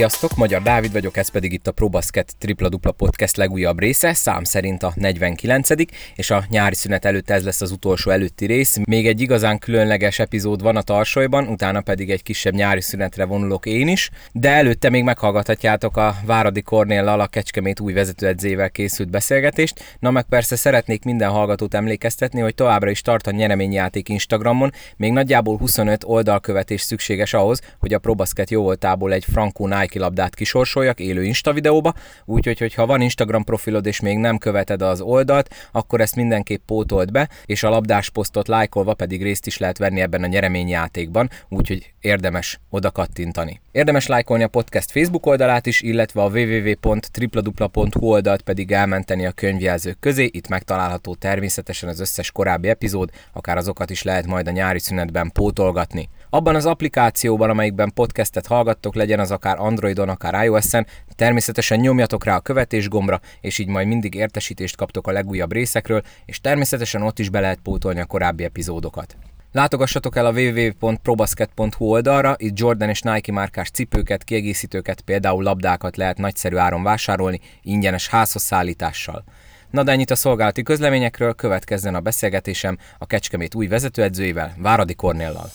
Sziasztok, Magyar Dávid vagyok, ez pedig itt a ProBasket Tripla Dupla Podcast legújabb része, szám szerint a 49 és a nyári szünet előtt ez lesz az utolsó előtti rész. Még egy igazán különleges epizód van a tarsolyban, utána pedig egy kisebb nyári szünetre vonulok én is, de előtte még meghallgathatjátok a Váradi Kornéllal a Kecskemét új vezetőedzével készült beszélgetést. Na meg persze szeretnék minden hallgatót emlékeztetni, hogy továbbra is tart a nyereményjáték Instagramon, még nagyjából 25 oldalkövetés szükséges ahhoz, hogy a ProBasket jó voltából egy frankó Nike labdát kisorsoljak élő Insta videóba, úgyhogy hogyha van Instagram profilod és még nem követed az oldalt, akkor ezt mindenképp pótold be, és a labdás posztot lájkolva pedig részt is lehet venni ebben a nyereményjátékban, úgyhogy érdemes oda kattintani. Érdemes lájkolni a podcast Facebook oldalát is, illetve a www.tripladupla.hu oldalt pedig elmenteni a könyvjelzők közé, itt megtalálható természetesen az összes korábbi epizód, akár azokat is lehet majd a nyári szünetben pótolgatni. Abban az applikációban, amelyikben podcastet hallgattok, legyen az akár Androidon, akár iOS-en, természetesen nyomjatok rá a követés gombra, és így majd mindig értesítést kaptok a legújabb részekről, és természetesen ott is be lehet pótolni a korábbi epizódokat. Látogassatok el a www.probasket.hu oldalra, itt Jordan és Nike márkás cipőket, kiegészítőket, például labdákat lehet nagyszerű áron vásárolni, ingyenes házhoz szállítással. Na de ennyit a szolgálati közleményekről, következzen a beszélgetésem a Kecskemét új vezetőedzőivel, Váradi Kornéllal.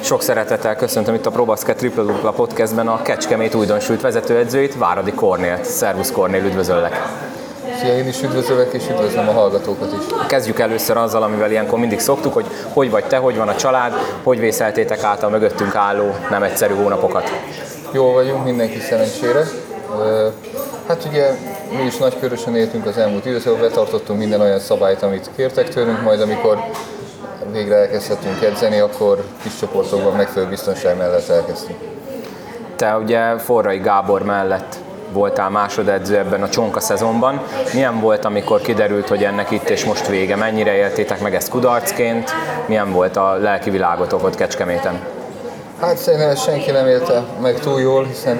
Sok szeretettel köszöntöm itt a ProBasket Triple Dupla podcastben a Kecskemét újdonsült vezetőedzőit, Váradi Kornélt. Szervusz Kornél, üdvözöllek! Szia, én is üdvözlök, és üdvözlöm a hallgatókat is. Kezdjük először azzal, amivel ilyenkor mindig szoktuk, hogy hogy vagy te, hogy van a család, hogy vészeltétek át a mögöttünk álló nem egyszerű hónapokat. Jól vagyunk, mindenki szerencsére. Hát ugye mi is nagykörösen éltünk az elmúlt időszakban, betartottunk minden olyan szabályt, amit kértek tőlünk, majd amikor végre elkezdhetünk edzeni, akkor kis csoportokban megfelelő biztonság mellett elkezdtünk. Te ugye Forrai Gábor mellett voltál másodedző ebben a csonka szezonban. Milyen volt, amikor kiderült, hogy ennek itt és most vége? Mennyire éltétek meg ezt kudarcként? Milyen volt a lelki világotok ott Kecskeméten? Hát szerintem senki nem élte meg túl jól, hiszen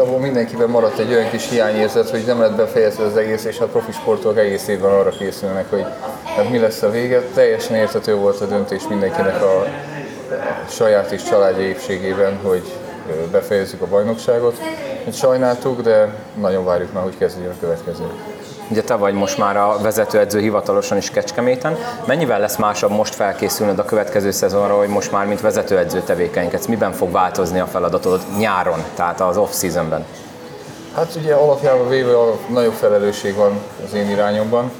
igazából mindenkiben maradt egy olyan kis hiányérzet, hogy nem lett befejezve az egész, és a profi sportok egész évben arra készülnek, hogy hát mi lesz a vége. Teljesen értető volt a döntés mindenkinek a saját és családja épségében, hogy befejezzük a bajnokságot. Sajnáltuk, de nagyon várjuk már, hogy kezdődjön a következő. Ugye te vagy most már a vezetőedző hivatalosan is Kecskeméten. Mennyivel lesz másabb most felkészülnöd a következő szezonra, hogy most már mint vezetőedző tevékenykedsz? Miben fog változni a feladatod nyáron, tehát az off-seasonben? Hát ugye alapjában véve a nagyobb felelősség van az én irányomban.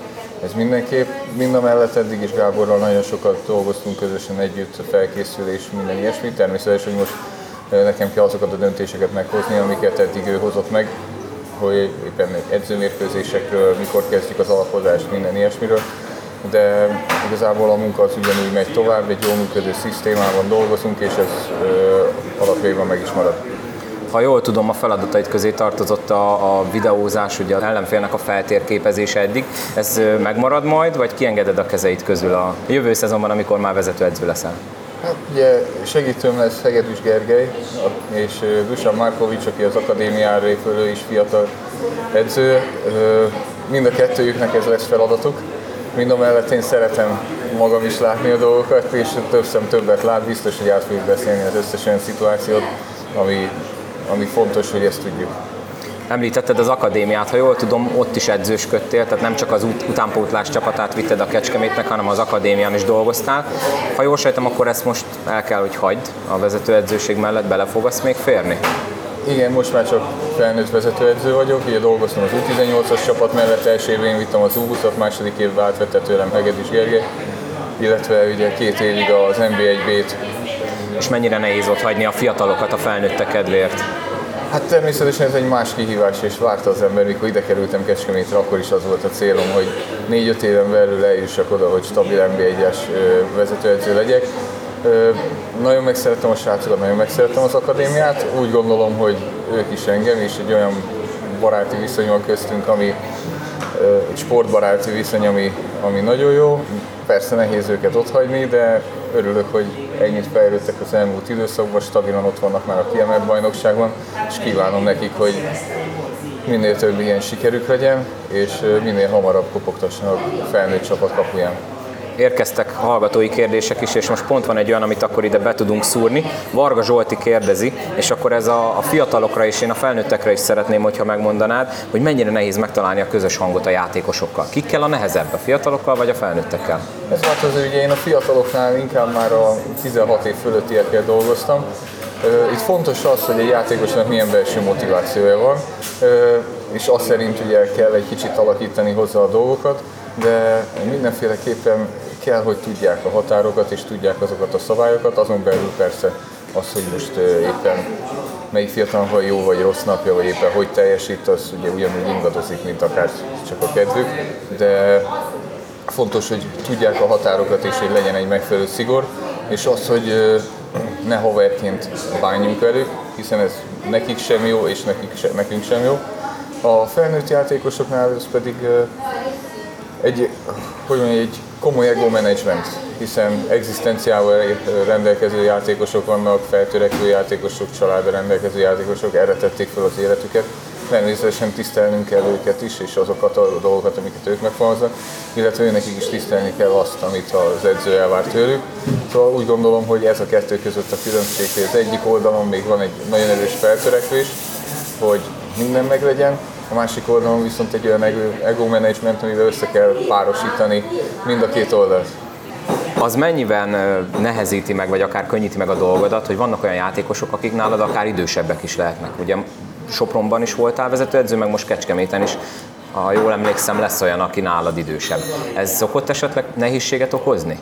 Ez mindenképp. Mind a mellett eddig is Gáborral nagyon sokat dolgoztunk közösen együtt, a felkészülés, minden ilyesmi. Természetesen, hogy most nekem kell azokat a döntéseket meghozni, amiket eddig ő hozott meg, hogy éppen edzőmérkőzésekről, mikor kezdjük az alapozást, minden ilyesmiről. De igazából a munka az ugyanúgy megy tovább, egy jó működő szisztémában dolgozunk, és ez alapjában meg is marad. Ha jól tudom, a feladatait közé tartozott a, a videózás, ugye az ellenfélnek a feltérképezése eddig. Ez megmarad majd, vagy kiengeded a kezeit közül a jövő szezonban, amikor már vezetőedző leszel? Hát ugye segítőm lesz Hegedűs Gergely, és Dusan Markovics, aki az akadémiára épülő is fiatal edző. Mind a kettőjüknek ez lesz feladatuk. Mind a mellett én szeretem magam is látni a dolgokat, és több szem többet lát, biztos, hogy át fogjuk beszélni az összes olyan szituációt, ami, ami fontos, hogy ezt tudjuk. Említetted az akadémiát, ha jól tudom, ott is edzősködtél, tehát nem csak az ut- utánpótlás csapatát vitted a Kecskemétnek, hanem az akadémián is dolgoztál. Ha jól sejtem, akkor ezt most el kell, hogy hagyd a vezetőedzőség mellett, bele fogasz még férni? Igen, most már csak felnőtt vezetőedző vagyok, ugye dolgoztam az U18-as csapat mellett, első évén vittem az U20-at, második évben átvette tőlem Hegedűs Gergely, illetve ugye két évig az NB1B-t. És mennyire nehéz ott hagyni a fiatalokat a felnőttek kedvéért? Hát természetesen ez egy más kihívás, és várta az ember, mikor ide kerültem Kecskemétre, akkor is az volt a célom, hogy 4-5 éven belül eljussak oda, hogy stabil NB1-es vezetőedző legyek. Nagyon megszerettem a srácokat, nagyon megszerettem az akadémiát. Úgy gondolom, hogy ők is engem, és egy olyan baráti viszony van köztünk, ami egy sportbaráti viszony, ami, ami nagyon jó. Persze nehéz őket otthagyni, de örülök, hogy ennyit fejlődtek az elmúlt időszakban, stabilan ott vannak már a kiemelt bajnokságban, és kívánom nekik, hogy minél több ilyen sikerük legyen, és minél hamarabb kopogtassanak a felnőtt csapat kapuján. Érkeztek hallgatói kérdések is, és most pont van egy olyan, amit akkor ide be tudunk szúrni. Varga Zsolti kérdezi, és akkor ez a, a fiatalokra és én a felnőttekre is szeretném, hogyha megmondanád, hogy mennyire nehéz megtalálni a közös hangot a játékosokkal. Kikkel a nehezebb, a fiatalokkal vagy a felnőttekkel? Ez változó, ugye én a fiataloknál inkább már a 16 év fölöttiekkel dolgoztam, itt fontos az, hogy egy játékosnak milyen belső motivációja van, és azt szerint ugye kell egy kicsit alakítani hozzá a dolgokat, de mindenféleképpen kell, hogy tudják a határokat és tudják azokat a szabályokat, azon belül persze az, hogy most éppen melyik fiatal van jó vagy rossz napja, vagy éppen hogy teljesít, az ugye ugyanúgy ingadozik, mint akár csak a kedvük, de fontos, hogy tudják a határokat és hogy legyen egy megfelelő szigor, és az, hogy ne haverként bánjunk velük, hiszen ez nekik sem jó, és nekik se, nekünk sem jó. A felnőtt játékosoknál ez pedig egy, hogy mondjam, egy komoly ego management, hiszen egzisztenciával rendelkező játékosok vannak, feltörekvő játékosok, családra rendelkező játékosok, erre tették fel az életüket. Természetesen tisztelnünk kell őket is, és azokat a dolgokat, amiket ők megfogalmaznak, illetve őnekik is tisztelni kell azt, amit az edző elvár tőlük. Szóval úgy gondolom, hogy ez a kettő között a különbség, hogy az egyik oldalon még van egy nagyon erős feltörekvés, hogy minden meglegyen, a másik oldalon viszont egy olyan ego management, amivel össze kell párosítani mind a két oldalt. Az mennyiben nehezíti meg, vagy akár könnyíti meg a dolgodat, hogy vannak olyan játékosok, akik nálad akár idősebbek is lehetnek. Ugye Sopronban is voltál vezetőedző, meg most Kecskeméten is. Ha jól emlékszem, lesz olyan, aki nálad idősebb. Ez szokott esetleg nehézséget okozni?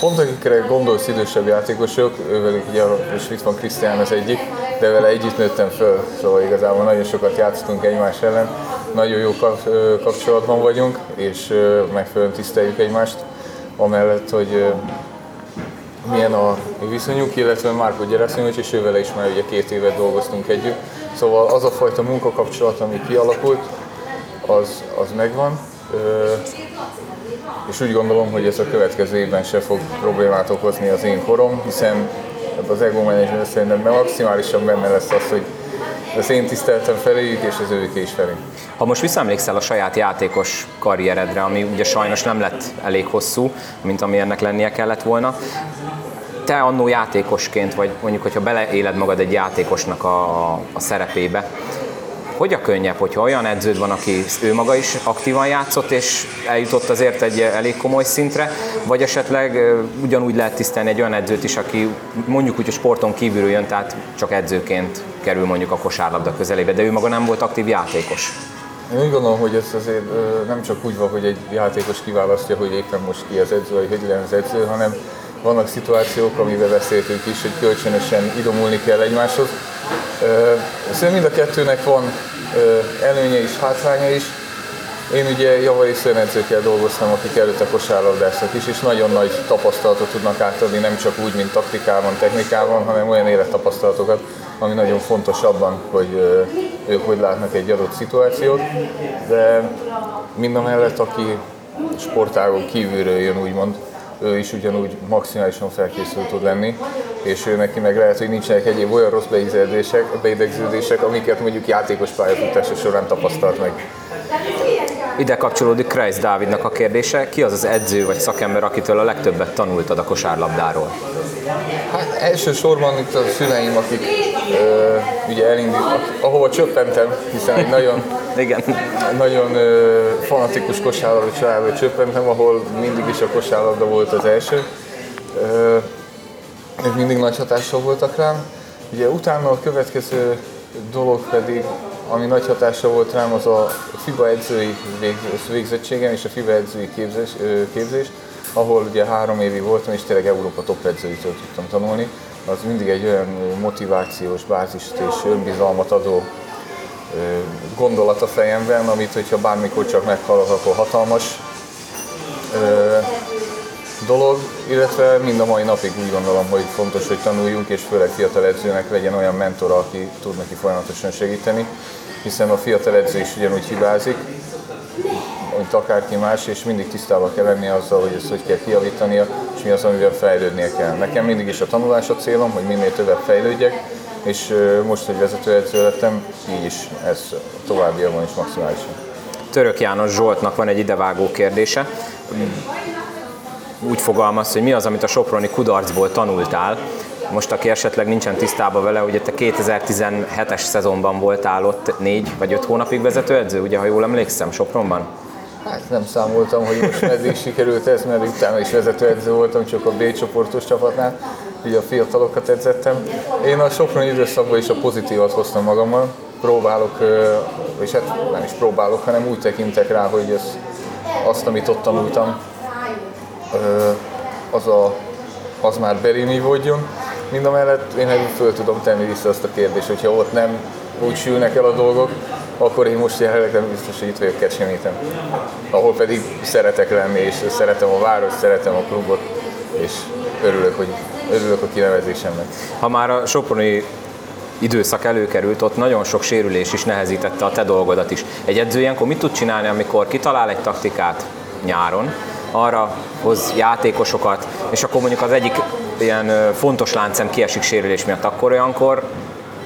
Pont akikre gondolsz idősebb játékosok, ővelük ugye, és itt van Krisztián az egyik, de vele együtt nőttem föl, szóval igazából nagyon sokat játszottunk egymás ellen, nagyon jó kapcsolatban vagyunk, és megfelelően tiszteljük egymást, amellett, hogy milyen a viszonyunk, illetve Márko Gyeraszimovics, és ővele is már ugye két évet dolgoztunk együtt. Szóval az a fajta munkakapcsolat, ami kialakult, az, az megvan és úgy gondolom, hogy ez a következő évben se fog problémát okozni az én korom, hiszen az ego management szerintem maximálisan benne lesz az, hogy az én tiszteltem feléjük, és az ők is felé. Ha most visszaemlékszel a saját játékos karrieredre, ami ugye sajnos nem lett elég hosszú, mint ami ennek lennie kellett volna, te annó játékosként, vagy mondjuk, hogyha beleéled magad egy játékosnak a, a szerepébe, hogy a könnyebb, hogyha olyan edződ van, aki ő maga is aktívan játszott, és eljutott azért egy elég komoly szintre, vagy esetleg ugyanúgy lehet tisztelni egy olyan edzőt is, aki mondjuk úgy a sporton kívülről jön, tehát csak edzőként kerül mondjuk a kosárlabda közelébe, de ő maga nem volt aktív játékos. Én úgy gondolom, hogy ez azért nem csak úgy van, hogy egy játékos kiválasztja, hogy éppen most ki az edző, vagy hogy az edző, hanem vannak szituációk, amivel beszéltünk is, hogy kölcsönösen idomulni kell egymáshoz. Szerintem mind a kettőnek van előnye is, hátránya is. Én ugye javari szőnedzőkkel dolgoztam, akik előtte kosárlabdáztak is, és nagyon nagy tapasztalatot tudnak átadni, nem csak úgy, mint taktikában, technikában, hanem olyan élettapasztalatokat, ami nagyon fontos abban, hogy ők hogy látnak egy adott szituációt. De mind a mellett, aki sportágon kívülről jön, úgymond, ő is ugyanúgy maximálisan felkészült tud lenni, és ő neki meg lehet, hogy nincsenek egyéb olyan rossz beidegződések, amiket mondjuk játékos pályafutása során tapasztalt meg. Ide kapcsolódik Kreis Dávidnak a kérdése, ki az az edző vagy szakember, akitől a legtöbbet tanultad a kosárlabdáról? Hát elsősorban itt a szüleim, akik ö, ugye elindítottak, ahova csöppentem, hiszen egy nagyon, Igen. nagyon ö, fanatikus kosárlabda családba csöppentem, ahol mindig is a kosárlabda volt az első. Ö, mindig nagy hatással voltak rám. Ugye utána a következő dolog pedig, ami nagy hatással volt rám, az a FIBA edzői végzettségem és a FIBA edzői képzés, képzés ahol ugye három évig voltam, és tényleg Európa top edzőitől tudtam tanulni. Az mindig egy olyan motivációs bázist és önbizalmat adó gondolat a fejemben, amit hogyha bármikor csak meghallok, akkor hatalmas dolog, illetve mind a mai napig úgy gondolom, hogy fontos, hogy tanuljunk, és főleg fiatal edzőnek legyen olyan mentor, aki tud neki folyamatosan segíteni, hiszen a fiatal edző is ugyanúgy hibázik, mint akárki más, és mindig tisztában kell lennie azzal, hogy ezt hogy kell kiavítania, és mi az, amivel fejlődnie kell. Nekem mindig is a tanulás a célom, hogy minél többet fejlődjek, és most, hogy vezetőedző lettem, így is ez továbbiakban is maximálisan. Török János Zsoltnak van egy idevágó kérdése úgy fogalmaz, hogy mi az, amit a Soproni kudarcból tanultál. Most, aki esetleg nincsen tisztában vele, ugye te 2017-es szezonban voltál ott négy vagy öt hónapig vezetőedző, ugye, ha jól emlékszem, Sopronban? Hát nem számoltam, hogy most meddig sikerült ez, mert utána is vezetőedző voltam, csak a B csoportos csapatnál, így a fiatalokat edzettem. Én a Soproni időszakban is a pozitívat hoztam magammal, próbálok, és hát nem is próbálok, hanem úgy tekintek rá, hogy ez, azt, amit ott tanultam, az, a, az már belénívódjon. Mind a mellett én föl tudom tenni vissza azt a kérdést, hogyha ott nem úgy sülnek el a dolgok, akkor én most jelenleg nem biztos, hogy itt vagyok Kecskeméten. Ahol pedig szeretek lenni, és szeretem a város, szeretem a klubot, és örülök, hogy örülök a kinevezésemnek. Ha már a Soproni időszak előkerült, ott nagyon sok sérülés is nehezítette a te dolgodat is. Egy edző ilyenkor mit tud csinálni, amikor kitalál egy taktikát nyáron, arra hoz játékosokat, és akkor mondjuk az egyik ilyen fontos láncem kiesik sérülés miatt, akkor olyankor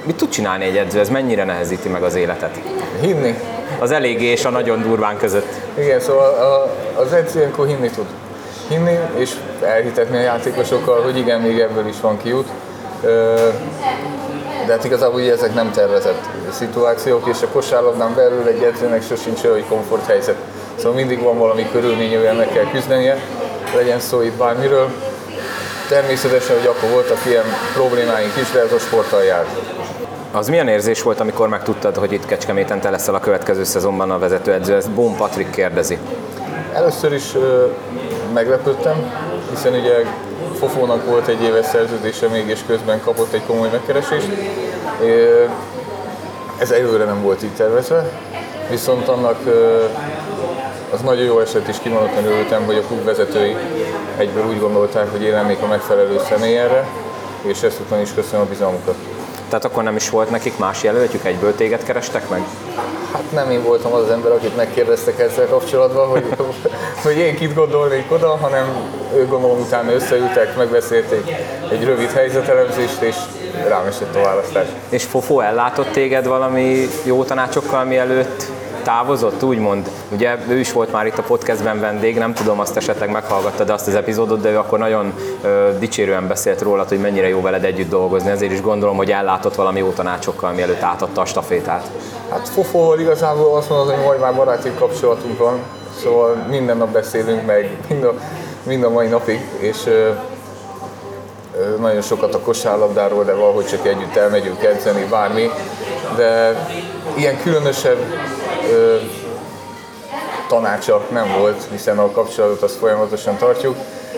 mit tud csinálni egy edző? Ez mennyire nehezíti meg az életet? Hinni. Az eléggé és a nagyon durván között. Igen, szóval az edző ilyenkor hinni tud. Hinni és elhitetni a játékosokkal, hogy igen, még ebből is van kiút. De hát igazából ugye ezek nem tervezett szituációk, és a kosárlabdán belül egy edzőnek sosincs olyan komfort helyzet. Szóval mindig van valami körülmény, amivel meg kell küzdenie, legyen szó itt bármiről. Természetesen, hogy akkor voltak ilyen problémáink is, de ez a sporttal járt. Az milyen érzés volt, amikor megtudtad, hogy itt Kecskeméten te leszel a következő szezonban a vezetőedző? Ezt Bón Patrik kérdezi. Először is meglepődtem, hiszen ugye Fofónak volt egy éves szerződése még, és közben kapott egy komoly megkeresést. Ez előre nem volt így tervezve, viszont annak az nagyon jó eset is kimondottan örültem, hogy a klub vezetői egyből úgy gondolták, hogy én lennék a megfelelő személy erre, és ezt után is köszönöm a bizalmukat. Tehát akkor nem is volt nekik más jelöltjük, egyből téged kerestek meg? Hát nem én voltam az az ember, akit megkérdeztek ezzel kapcsolatban, hogy, hogy én kit gondolnék oda, hanem ők gondolom utána összeültek, megbeszélték egy rövid helyzetelemzést, és rám esett a választás. És Fofó ellátott téged valami jó tanácsokkal, mielőtt távozott, úgymond. Ugye ő is volt már itt a podcastben vendég, nem tudom, azt esetleg meghallgattad azt az epizódot, de ő akkor nagyon ö, dicsérően beszélt róla, hogy mennyire jó veled együtt dolgozni, ezért is gondolom, hogy ellátott valami jó tanácsokkal, mielőtt átadta a stafétát. Hát Fofóval igazából azt mondom, hogy majd már baráti kapcsolatunk van, szóval minden nap beszélünk meg, mind a, mind a mai napig, és ö, nagyon sokat a kosárlabdáról, de valahogy csak együtt elmegyünk edzeni, bármi. De ilyen különösebb ö, tanácsa nem volt, hiszen a kapcsolatot azt folyamatosan tartjuk,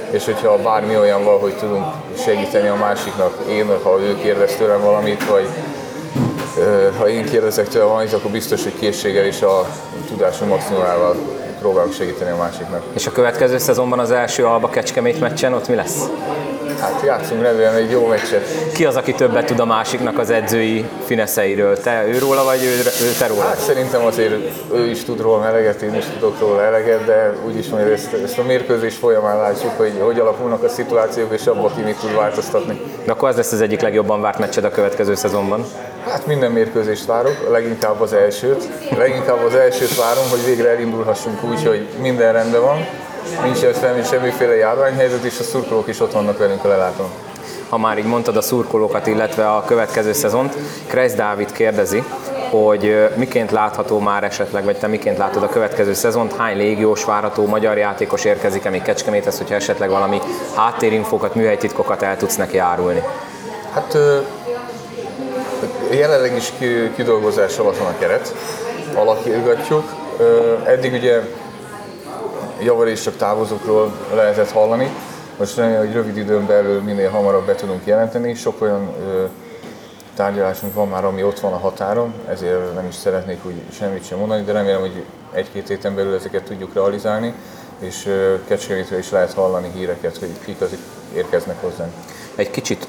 és hogyha bármi olyan van, hogy tudunk segíteni a másiknak, én, ha ő kérdez tőlem valamit, vagy ö, ha én kérdezek tőle valamit, akkor biztos, hogy készséggel és a tudásom maximumával próbálok segíteni a másiknak. És a következő szezonban az első Alba Kecskemét meccsen ott mi lesz? Hát játszunk remélem egy jó meccset. Ki az, aki többet tud a másiknak az edzői fineszeiről? Te ő róla, vagy ő, ő te róla? Hát szerintem azért ő is tud róla eleget, én is tudok róla eleget, de úgyis mondja, ezt, ezt a mérkőzés folyamán látjuk, hogy hogy alakulnak a szituációk, és abban ki mit tud változtatni. De akkor az lesz az egyik legjobban várt meccsed a következő szezonban? Hát minden mérkőzést várok, leginkább az elsőt. Leginkább az elsőt várom, hogy végre elindulhassunk úgy, hogy minden rendben van, nincs semmi, semmiféle járványhelyzet, és a szurkolók is ott vannak velünk a lelátón. Ha már így mondtad a szurkolókat, illetve a következő szezont, Kreisz Dávid kérdezi, hogy miként látható már esetleg, vagy te miként látod a következő szezont, hány légiós várható magyar játékos érkezik-e még Kecskeméthez, hogyha esetleg valami háttérinfokat, műhelytitkokat el tudsz neki árulni? Hát jelenleg is kidolgozás alatt van a keret, alakítgatjuk. Eddig ugye javarészt csak távozókról lehetett hallani. Most remélem, hogy rövid időn belül minél hamarabb be tudunk jelenteni. Sok olyan ö, tárgyalásunk van már, ami ott van a határon, ezért nem is szeretnék úgy semmit sem mondani, de remélem, hogy egy-két héten belül ezeket tudjuk realizálni, és Kecskemétről is lehet hallani híreket, hogy kik azok érkeznek hozzánk egy kicsit,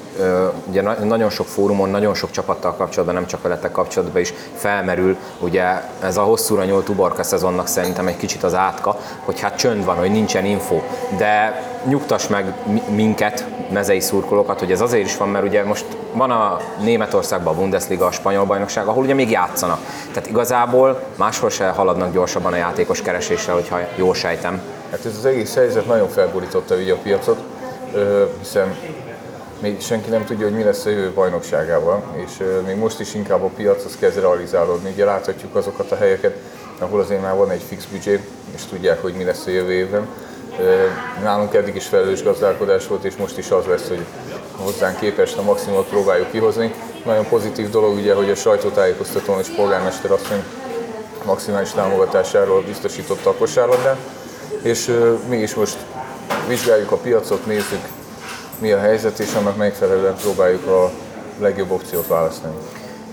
ugye nagyon sok fórumon, nagyon sok csapattal kapcsolatban, nem csak veletek kapcsolatban is felmerül, ugye ez a hosszúra nyúlt uborka szezonnak szerintem egy kicsit az átka, hogy hát csönd van, hogy nincsen info, de nyugtass meg minket, mezei szurkolókat, hogy ez azért is van, mert ugye most van a Németországban a Bundesliga, a spanyol bajnokság, ahol ugye még játszanak. Tehát igazából máshol se haladnak gyorsabban a játékos keresésre, hogyha jól sejtem. Hát ez az egész helyzet nagyon felborította ugye a piacot, hiszen még senki nem tudja, hogy mi lesz a jövő bajnokságával, és még most is inkább a piac az kezd realizálódni. Ugye láthatjuk azokat a helyeket, ahol azért már van egy fix büdzsé, és tudják, hogy mi lesz a jövő évben. Nálunk eddig is felelős gazdálkodás volt, és most is az lesz, hogy hozzánk képest a maximumot próbáljuk kihozni. Nagyon pozitív dolog ugye, hogy a sajtótájékoztatón és polgármester asszony maximális támogatásáról biztosította a kosárlabdát, és mi is most vizsgáljuk a piacot, nézzük mi a helyzet, és annak megfelelően próbáljuk a legjobb opciót választani.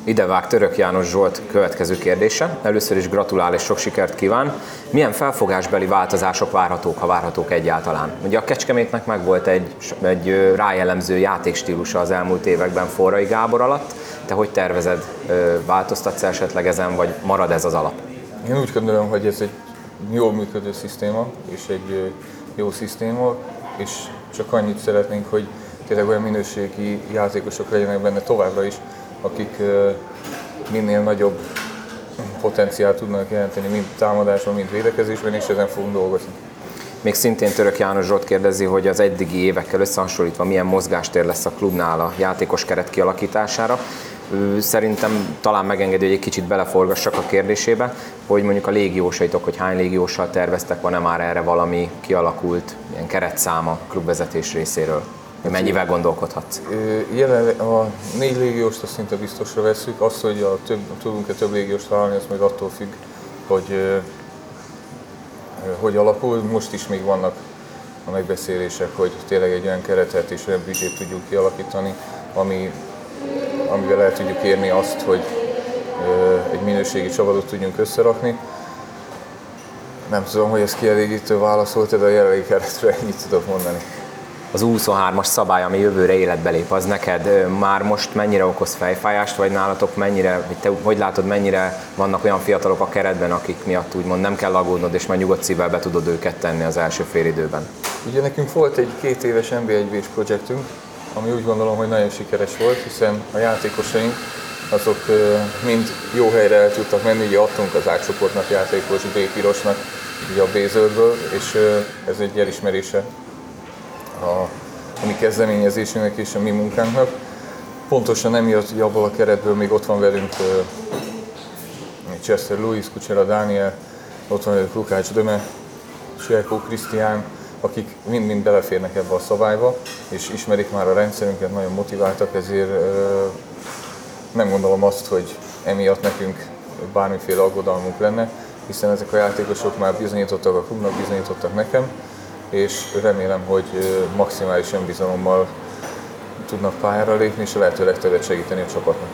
Ide vág Török János Zsolt következő kérdése. Először is gratulál és sok sikert kíván. Milyen felfogásbeli változások várhatók, ha várhatók egyáltalán? Ugye a Kecskemétnek meg volt egy, egy rájellemző játékstílusa az elmúlt években Forrai Gábor alatt. Te hogy tervezed, változtatsz esetleg ezen, vagy marad ez az alap? Én úgy gondolom, hogy ez egy jól működő szisztéma, és egy jó szisztéma, és csak annyit szeretnénk, hogy tényleg olyan minőségi játékosok legyenek benne továbbra is, akik minél nagyobb potenciált tudnak jelenteni, mind támadásban, mind védekezésben, és ezen fogunk dolgozni. Még szintén Török János Zsolt kérdezi, hogy az eddigi évekkel összehasonlítva milyen mozgástér lesz a klubnál a játékos keret kialakítására. Szerintem talán megengedi, hogy egy kicsit beleforgassak a kérdésébe, hogy mondjuk a légiósaitok, hogy hány légióssal terveztek, van-e már erre valami kialakult ilyen keretszáma klubvezetés részéről? Mennyivel gondolkodhatsz? Jelenleg a négy légióst azt szinte biztosra veszük. Az, hogy a több, tudunk-e több légióst találni, az még attól függ, hogy hogy alakul. Most is még vannak a megbeszélések, hogy tényleg egy olyan keretet és olyan büdzsét tudjuk kialakítani, ami, amivel el tudjuk érni azt, hogy egy minőségi csapatot tudjunk összerakni. Nem tudom, hogy ez kielégítő válasz volt, de a jelenlegi keretről ennyit tudok mondani az 23-as szabály, ami jövőre életbe lép, az neked már most mennyire okoz fejfájást, vagy nálatok mennyire, vagy te hogy látod, mennyire vannak olyan fiatalok a keretben, akik miatt úgymond nem kell aggódnod, és már nyugodt szívvel be tudod őket tenni az első fél időben? Ugye nekünk volt egy két éves nb 1 projektünk, ami úgy gondolom, hogy nagyon sikeres volt, hiszen a játékosaink azok mind jó helyre el tudtak menni, ugye adtunk az átcsoportnak játékos B pirosnak, ugye a B és ez egy elismerése a, a mi kezdeményezésünknek és a mi munkánknak. Pontosan emiatt, hogy abból a keretből még ott van velünk Chester Lewis, Kucsera Dániel, ott van velünk Lukács Döme, Sjelkó Krisztián, akik mind-mind beleférnek ebbe a szabályba, és ismerik már a rendszerünket, nagyon motiváltak, ezért nem gondolom azt, hogy emiatt nekünk bármiféle aggodalmunk lenne, hiszen ezek a játékosok már bizonyítottak a klubnak, bizonyítottak nekem, és remélem, hogy maximális önbizalommal tudnak pályára lépni, és a lehető legtöbbet segíteni a csapatnak.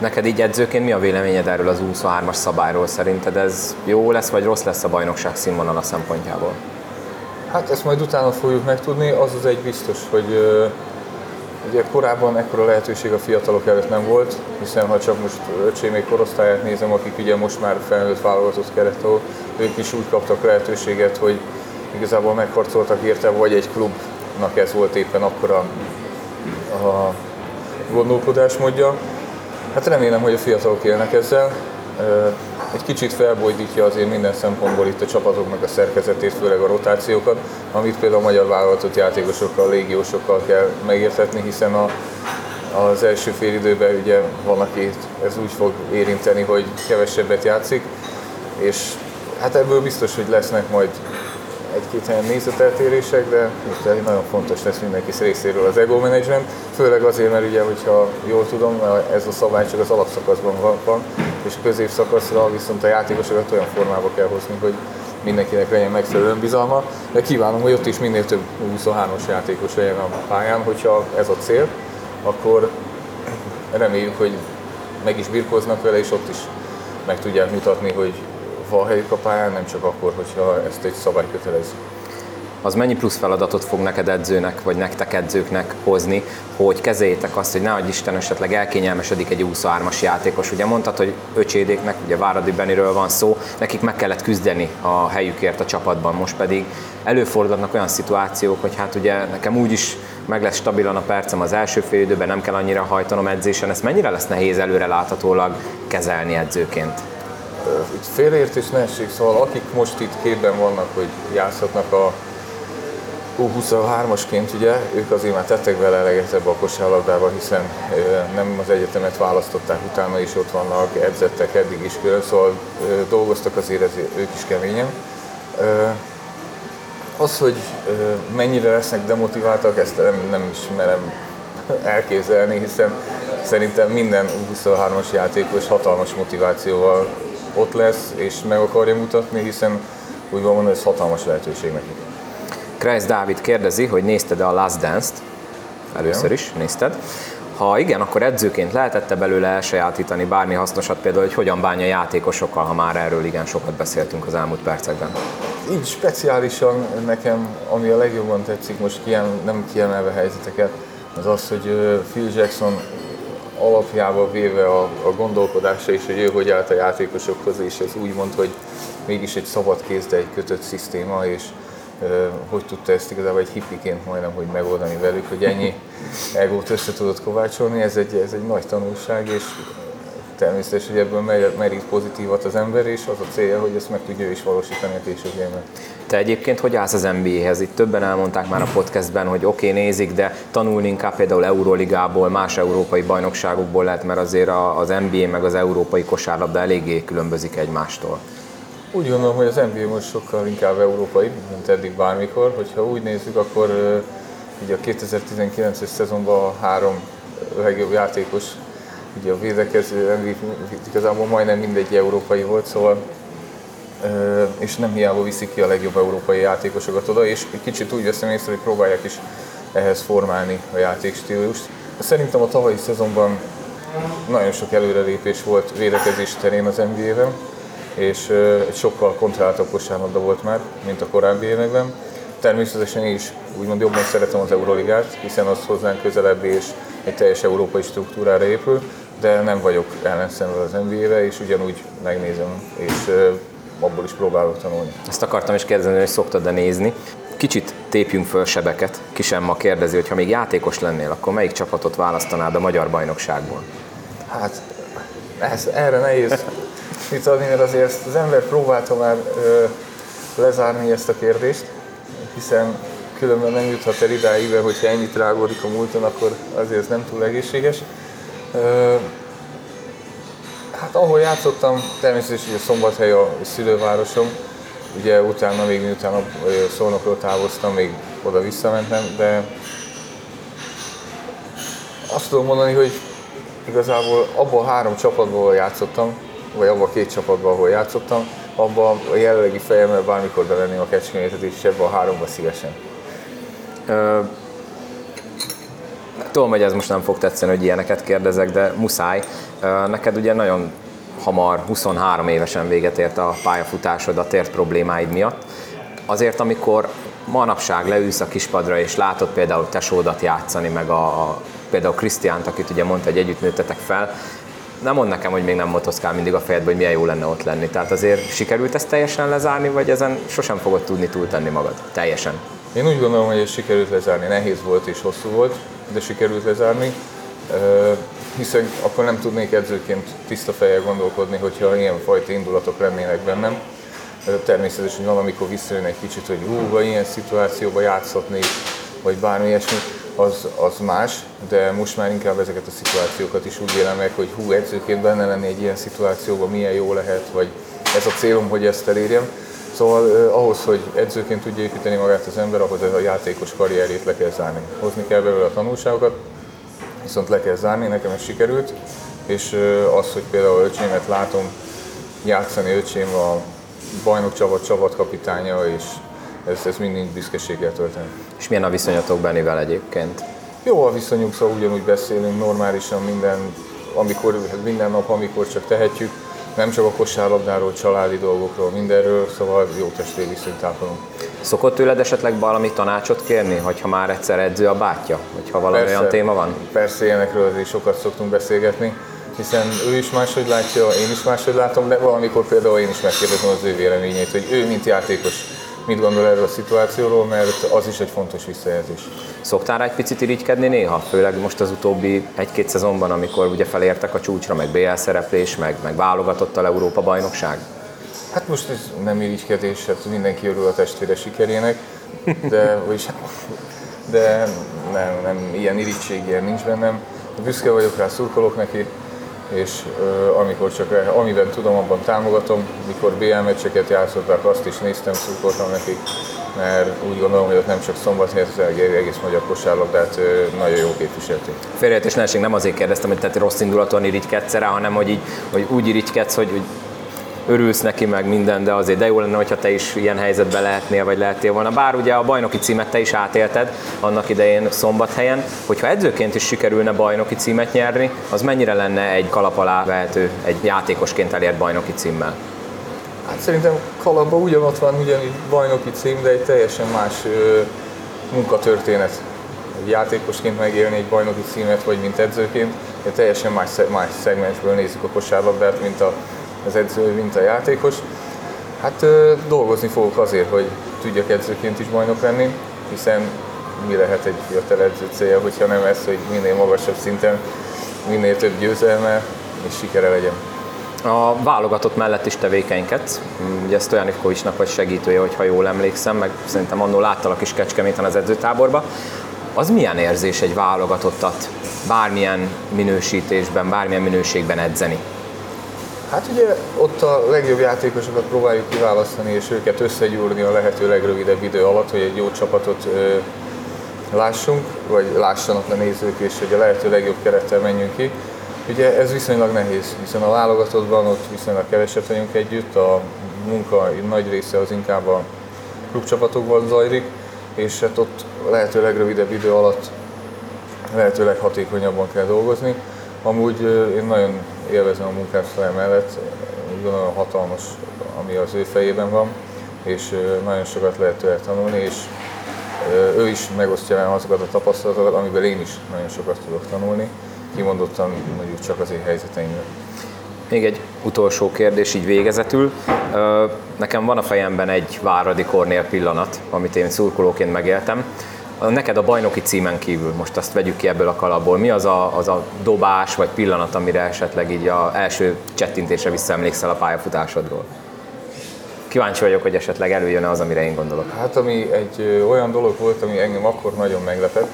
Neked így edzőként mi a véleményed erről az 23-as szabályról? Szerinted ez jó lesz, vagy rossz lesz a bajnokság színvonala szempontjából? Hát ezt majd utána fogjuk megtudni, az az egy biztos, hogy ugye korábban ekkora lehetőség a fiatalok előtt nem volt, hiszen ha csak most öcsémék korosztályát nézem, akik ugye most már felnőtt válogatott keret, ők is úgy kaptak lehetőséget, hogy igazából megharcoltak érte, vagy egy klubnak ez volt éppen akkor a, a gondolkodásmódja. Hát remélem, hogy a fiatalok élnek ezzel. Egy kicsit felbojdítja azért minden szempontból itt a csapatoknak a szerkezetét, főleg a rotációkat, amit például a magyar vállalatot játékosokkal, légiósokkal kell megértetni, hiszen a, az első fél időben ugye van, aki ez úgy fog érinteni, hogy kevesebbet játszik, és hát ebből biztos, hogy lesznek majd egy-két helyen nézeteltérések, de itt nagyon fontos lesz mindenki részéről az ego management, főleg azért, mert ugye, hogyha jól tudom, ez a szabály csak az alapszakaszban van, és a középszakaszra viszont a játékosokat olyan formába kell hozni, hogy mindenkinek legyen megfelelő önbizalma, de kívánom, hogy ott is minél több 23-os játékos legyen a pályán, hogyha ez a cél, akkor reméljük, hogy meg is birkoznak vele, és ott is meg tudják mutatni, hogy van helyük a pályán, nem csak akkor, hogyha ezt egy szabály kötelez. Az mennyi plusz feladatot fog neked edzőnek, vagy nektek edzőknek hozni, hogy kezeljétek azt, hogy nehogy Isten esetleg elkényelmesedik egy 23-as játékos. Ugye mondtad, hogy öcsédéknek, ugye Váradi Beniről van szó, nekik meg kellett küzdeni a helyükért a csapatban, most pedig előfordulnak olyan szituációk, hogy hát ugye nekem úgy is meg lesz stabilan a percem az első fél időben, nem kell annyira hajtanom edzésen, ezt mennyire lesz nehéz előre láthatólag kezelni edzőként? félreértés ne szóval akik most itt képben vannak, hogy játszhatnak a U23-asként, ugye, ők azért már tettek vele eleget ebbe a kosárlabdába, hiszen nem az egyetemet választották, utána is ott vannak, edzettek eddig is külön, szóval dolgoztak azért ezért ők is keményen. Az, hogy mennyire lesznek demotiváltak, ezt nem, nem ismerem elképzelni, hiszen szerintem minden 23-as játékos hatalmas motivációval ott lesz, és meg akarja mutatni, hiszen úgy van mondani, ez hatalmas lehetőség nekik. Kreis Dávid kérdezi, hogy nézted-e a Last Dance-t? Először is nézted. Ha igen, akkor edzőként lehetette belőle elsajátítani bármi hasznosat, például, hogy hogyan bánja játékosokkal, ha már erről igen sokat beszéltünk az elmúlt percekben? Így speciálisan nekem, ami a legjobban tetszik, most kiem, nem kiemelve helyzeteket, az az, hogy Phil Jackson alapjába véve a, a gondolkodása és hogy ő hogy állt a játékosokhoz, és ez úgy mond, hogy mégis egy szabad kéz, de egy kötött szisztéma, és hogy tudta ezt igazából egy hippiként majdnem, hogy megoldani velük, hogy ennyi egót össze tudott kovácsolni, ez egy, ez egy nagy tanulság, és természetesen, hogy ebből merít pozitívat az ember, és az a célja, hogy ezt meg tudja is valósítani a későbbiekben. Te egyébként hogy állsz az NBA-hez? Itt többen elmondták már a podcastben, hogy oké, okay, nézik, de tanulni inkább például Euroligából, más európai bajnokságokból lehet, mert azért az NBA meg az európai kosárlabda eléggé különbözik egymástól. Úgy gondolom, hogy az NBA most sokkal inkább európai, mint eddig bármikor. Hogyha úgy nézzük, akkor így a 2019-es szezonban a három legjobb játékos, ugye a védekező MVP igazából majdnem mindegy európai volt, szóval és nem hiába viszik ki a legjobb európai játékosokat oda, és kicsit úgy veszem észre, hogy próbálják is ehhez formálni a játékstílust. Szerintem a tavalyi szezonban nagyon sok előrelépés volt védekezés terén az NBA-ben, és egy sokkal kontrolláltabb kosárlabda volt már, mint a korábbi években. Természetesen én is úgymond jobban szeretem az Euroligát, hiszen az hozzánk közelebb és egy teljes európai struktúrára épül, de nem vagyok ellenszenve az NBA-vel, és ugyanúgy megnézem, és abból is próbálok tanulni. Ezt akartam is kérdezni, hogy szoktad-e nézni. Kicsit tépjünk föl sebeket. Kisemma kérdezi, hogy ha még játékos lennél, akkor melyik csapatot választanád a magyar bajnokságból? Hát ez, erre nehéz mit adni, mert azért az ember próbálta már ö, lezárni ezt a kérdést, hiszen különben nem juthat el idáig, hogyha ennyit rágódik a múlton, akkor azért ez nem túl egészséges. Ö, hát ahol játszottam, természetesen a Szombathely a szülővárosom, ugye utána még miután a Szolnokról távoztam, még oda visszamentem, de azt tudom mondani, hogy igazából abban a három csapatból játszottam, vagy abban a két csapatban, ahol játszottam, abban a jelenlegi fejemmel bármikor bevenném a kecskemétet, és ebben a háromban szívesen. Ö, tudom, hogy ez most nem fog tetszeni, hogy ilyeneket kérdezek, de muszáj. Ö, neked ugye nagyon hamar, 23 évesen véget ért a pályafutásod a tért problémáid miatt. Azért, amikor manapság leülsz a kispadra, és látod például tesódat játszani, meg a, a például Krisztiánt, akit ugye mondta, hogy együtt nőttetek fel, nem mond nekem, hogy még nem motoszkál mindig a fejedbe, hogy milyen jó lenne ott lenni. Tehát azért sikerült ezt teljesen lezárni, vagy ezen sosem fogod tudni túltenni magad? Teljesen. Én úgy gondolom, hogy ez sikerült lezárni. Nehéz volt és hosszú volt, de sikerült lezárni. Hiszen akkor nem tudnék edzőként tiszta fejjel gondolkodni, hogyha ilyen fajta indulatok lennének bennem. Természetesen, hogy valamikor visszajön egy kicsit, hogy hú, ilyen szituációban játszhatnék, vagy bármi ilyesmi az, az más, de most már inkább ezeket a szituációkat is úgy élem meg, hogy hú, edzőként benne lenni egy ilyen szituációban milyen jó lehet, vagy ez a célom, hogy ezt elérjem. Szóval eh, ahhoz, hogy edzőként tudja építeni magát az ember, ahhoz a játékos karrierét le kell zárni. Hozni kell belőle a tanulságokat, viszont le kell zárni, nekem ez sikerült, és eh, az, hogy például öcsémet látom játszani, öcsém a bajnok csapat csapatkapitánya, és ez, ez mind büszkeséggel tölteni. És milyen a viszonyatok Benivel egyébként? Jó a viszonyunk, szóval ugyanúgy beszélünk normálisan minden, amikor, minden nap, amikor csak tehetjük. Nem csak a kosárlabdáról, családi dolgokról, mindenről, szóval jó testvér viszonyt ápolunk. Szokott tőled esetleg valami tanácsot kérni, hogyha már egyszer edző a bátyja? Hogyha valami persze, olyan téma van? Persze, ilyenekről azért sokat szoktunk beszélgetni, hiszen ő is máshogy látja, én is máshogy látom, de valamikor például én is megkérdezem az ő véleményét, hogy ő, mint játékos, mit gondol erről a szituációról, mert az is egy fontos visszajelzés. Szoktál egy picit irigykedni néha, főleg most az utóbbi egy-két szezonban, amikor ugye felértek a csúcsra, meg BL szereplés, meg, meg válogatott a Európa bajnokság? Hát most ez nem irigykedés, hát mindenki örül a testvére sikerének, de, vagyis, de nem, nem, ilyen irigység ilyen nincs bennem. Büszke vagyok rá, szurkolok neki, és uh, amikor csak amiben tudom, abban támogatom. Mikor BL meccseket játszották, azt is néztem, szurkoltam nekik, mert úgy gondolom, hogy ott nem csak szombat, hanem egész magyar kosárlabdát nagyon jó képviselték. Félreértés ne nem azért kérdeztem, hogy te rossz indulaton irigykedsz rá, hanem hogy, így, hogy úgy irigykedsz, hogy, hogy örülsz neki meg minden, de azért de jó lenne, hogyha te is ilyen helyzetben lehetnél, vagy lehetél volna. Bár ugye a bajnoki címet te is átélted annak idején szombathelyen, hogyha edzőként is sikerülne bajnoki címet nyerni, az mennyire lenne egy kalap alá vehető egy játékosként elért bajnoki címmel? Hát szerintem kalapban ugyanott van ugyanígy bajnoki cím, de egy teljesen más ö, munkatörténet. Egy játékosként megélni egy bajnoki címet, vagy mint edzőként, egy teljesen más, más szegmensből nézzük a kosárlabdát, mint a az edző, mint a játékos. Hát dolgozni fogok azért, hogy tudjak edzőként is bajnok lenni, hiszen mi lehet egy fiatal edző célja, hogyha nem ez, hogy minél magasabb szinten, minél több győzelme és sikere legyen. A válogatott mellett is tevékenykedsz. Ugye Stojanivkovicsnak vagy segítője, hogyha jól emlékszem, meg szerintem annól láttalak is Kecskeméten az edzőtáborba. Az milyen érzés egy válogatottat bármilyen minősítésben, bármilyen minőségben edzeni? Hát ugye ott a legjobb játékosokat próbáljuk kiválasztani, és őket összegyúrni a lehető legrövidebb idő alatt, hogy egy jó csapatot ö, lássunk, vagy lássanak a nézők, és hogy a lehető legjobb kerettel menjünk ki. Ugye ez viszonylag nehéz, hiszen a válogatottban ott viszonylag keveset vagyunk együtt, a munka nagy része az inkább a klubcsapatokban zajlik, és hát ott lehető legrövidebb idő alatt lehető leghatékonyabban kell dolgozni. Amúgy én nagyon élvezem a fel mellett, úgy gondolom hatalmas, ami az ő fejében van, és nagyon sokat lehet tőle tanulni, és ő is megosztja velem azokat a tapasztalatokat, amiből én is nagyon sokat tudok tanulni, kimondottan mondjuk csak az én helyzeteimről. Még egy utolsó kérdés így végezetül. Nekem van a fejemben egy Váradi Kornél pillanat, amit én szurkolóként megéltem neked a bajnoki címen kívül, most azt vegyük ki ebből a kalapból, mi az a, az a dobás vagy pillanat, amire esetleg így a első csettintésre visszaemlékszel a pályafutásodról? Kíváncsi vagyok, hogy esetleg előjön az, amire én gondolok. Hát ami egy olyan dolog volt, ami engem akkor nagyon meglepett,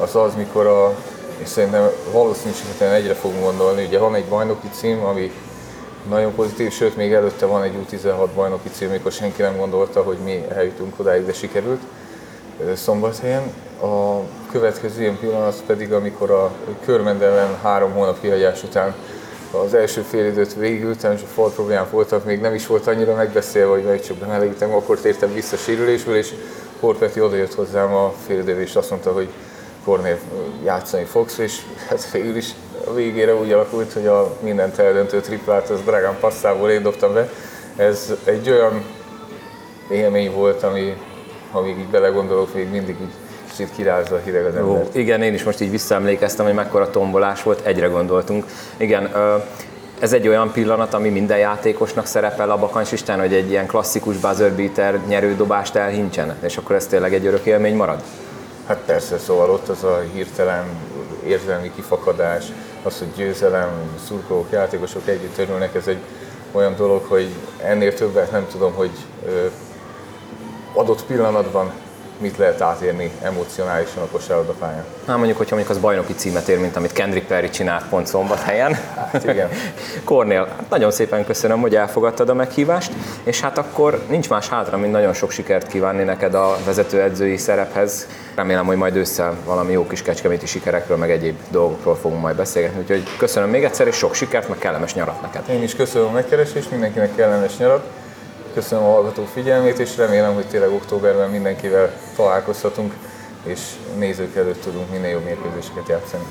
az az, mikor a, és szerintem valószínűséggel egyre fogunk gondolni, ugye van egy bajnoki cím, ami nagyon pozitív, sőt még előtte van egy U16 bajnoki cím, mikor senki nem gondolta, hogy mi eljutunk odáig, de sikerült szombathelyen. A következő ilyen pillanat pedig, amikor a körmendelen három hónap kihagyás után az első fél időt végültem, és a fal problémák voltak, még nem is volt annyira megbeszélve, hogy majd csak bemelegítem, akkor tértem vissza sérülésből, és Korpeti odajött hozzám a fél idő, és azt mondta, hogy Kornél játszani fogsz, és hát végül is a végére úgy alakult, hogy a mindent eldöntő triplát az Dragan passzából én dobtam be. Ez egy olyan élmény volt, ami amíg így belegondolok, még mindig így kicsit kirázza a hideg az ember. Igen, én is most így visszaemlékeztem, hogy mekkora tombolás volt, egyre gondoltunk. Igen, ez egy olyan pillanat, ami minden játékosnak szerepel a bakancslistán, hogy egy ilyen klasszikus buzzer beater nyerődobást elhincsen, és akkor ez tényleg egy örök élmény marad? Hát persze, szóval ott az a hirtelen érzelmi kifakadás, az, hogy győzelem, szurkolók, játékosok együtt örülnek, ez egy olyan dolog, hogy ennél többet nem tudom, hogy adott pillanatban mit lehet átérni emocionálisan a kosárlabdapályán. Hát mondjuk, hogyha mondjuk az bajnoki címet ér, mint amit Kendrick Perry csinált pont szombathelyen. Hát igen. Kornél, nagyon szépen köszönöm, hogy elfogadtad a meghívást, és hát akkor nincs más hátra, mint nagyon sok sikert kívánni neked a vezetőedzői szerephez. Remélem, hogy majd ősszel valami jó kis kecskeméti sikerekről, meg egyéb dolgokról fogunk majd beszélgetni. Úgyhogy köszönöm még egyszer, és sok sikert, meg kellemes nyarat neked. Én is köszönöm a megkeresést, mindenkinek kellemes nyarat. Köszönöm a hallgatók figyelmét, és remélem, hogy tényleg októberben mindenkivel találkozhatunk, és nézők előtt tudunk minél jobb mérkőzéseket játszani.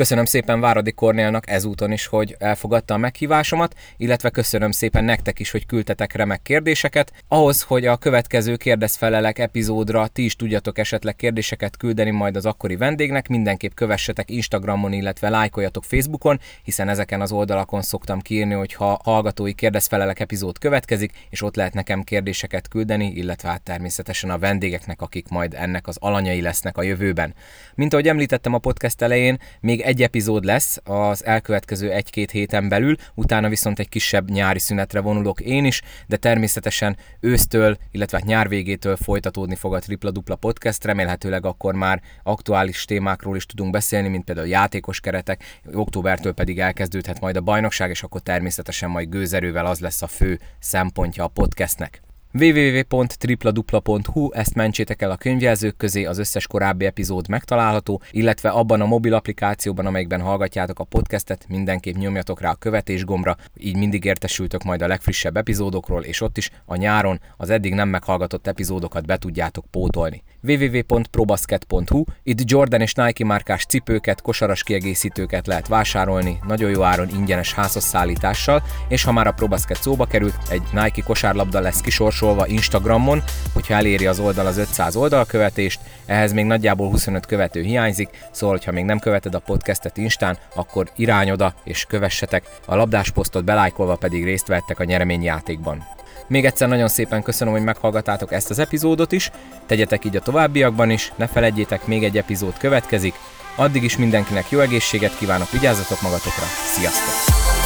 Köszönöm szépen Váradi Kornélnak ezúton is, hogy elfogadta a meghívásomat, illetve köszönöm szépen nektek is, hogy küldtetek remek kérdéseket. Ahhoz, hogy a következő kérdezfelelek epizódra ti is tudjatok esetleg kérdéseket küldeni majd az akkori vendégnek, mindenképp kövessetek Instagramon, illetve lájkoljatok Facebookon, hiszen ezeken az oldalakon szoktam kiírni, hogy ha hallgatói kérdezfelelek epizód következik, és ott lehet nekem kérdéseket küldeni, illetve hát természetesen a vendégeknek, akik majd ennek az alanyai lesznek a jövőben. Mint ahogy említettem a podcast elején, még egy epizód lesz az elkövetkező egy-két héten belül, utána viszont egy kisebb nyári szünetre vonulok én is, de természetesen ősztől, illetve hát nyár végétől folytatódni fog a Tripla Dupla podcast, remélhetőleg akkor már aktuális témákról is tudunk beszélni, mint például játékos keretek, októbertől pedig elkezdődhet majd a bajnokság, és akkor természetesen majd gőzerővel az lesz a fő szempontja a podcastnek www.tripladupla.hu, ezt mentsétek el a könyvjelzők közé, az összes korábbi epizód megtalálható, illetve abban a mobil applikációban, amelyikben hallgatjátok a podcastet, mindenképp nyomjatok rá a követés gombra, így mindig értesültök majd a legfrissebb epizódokról, és ott is a nyáron az eddig nem meghallgatott epizódokat be tudjátok pótolni. www.probasket.hu, itt Jordan és Nike márkás cipőket, kosaras kiegészítőket lehet vásárolni, nagyon jó áron ingyenes házhozszállítással, és ha már a Probasket szóba került, egy Nike kosárlabda lesz kisors javasolva Instagramon, hogyha eléri az oldal az 500 oldalkövetést, ehhez még nagyjából 25 követő hiányzik, szóval ha még nem követed a podcastet Instán, akkor irány oda és kövessetek, a labdásposztot belájkolva pedig részt vettek a nyereményjátékban. Még egyszer nagyon szépen köszönöm, hogy meghallgatátok ezt az epizódot is, tegyetek így a továbbiakban is, ne felejtjétek, még egy epizód következik, addig is mindenkinek jó egészséget kívánok, vigyázzatok magatokra, sziasztok!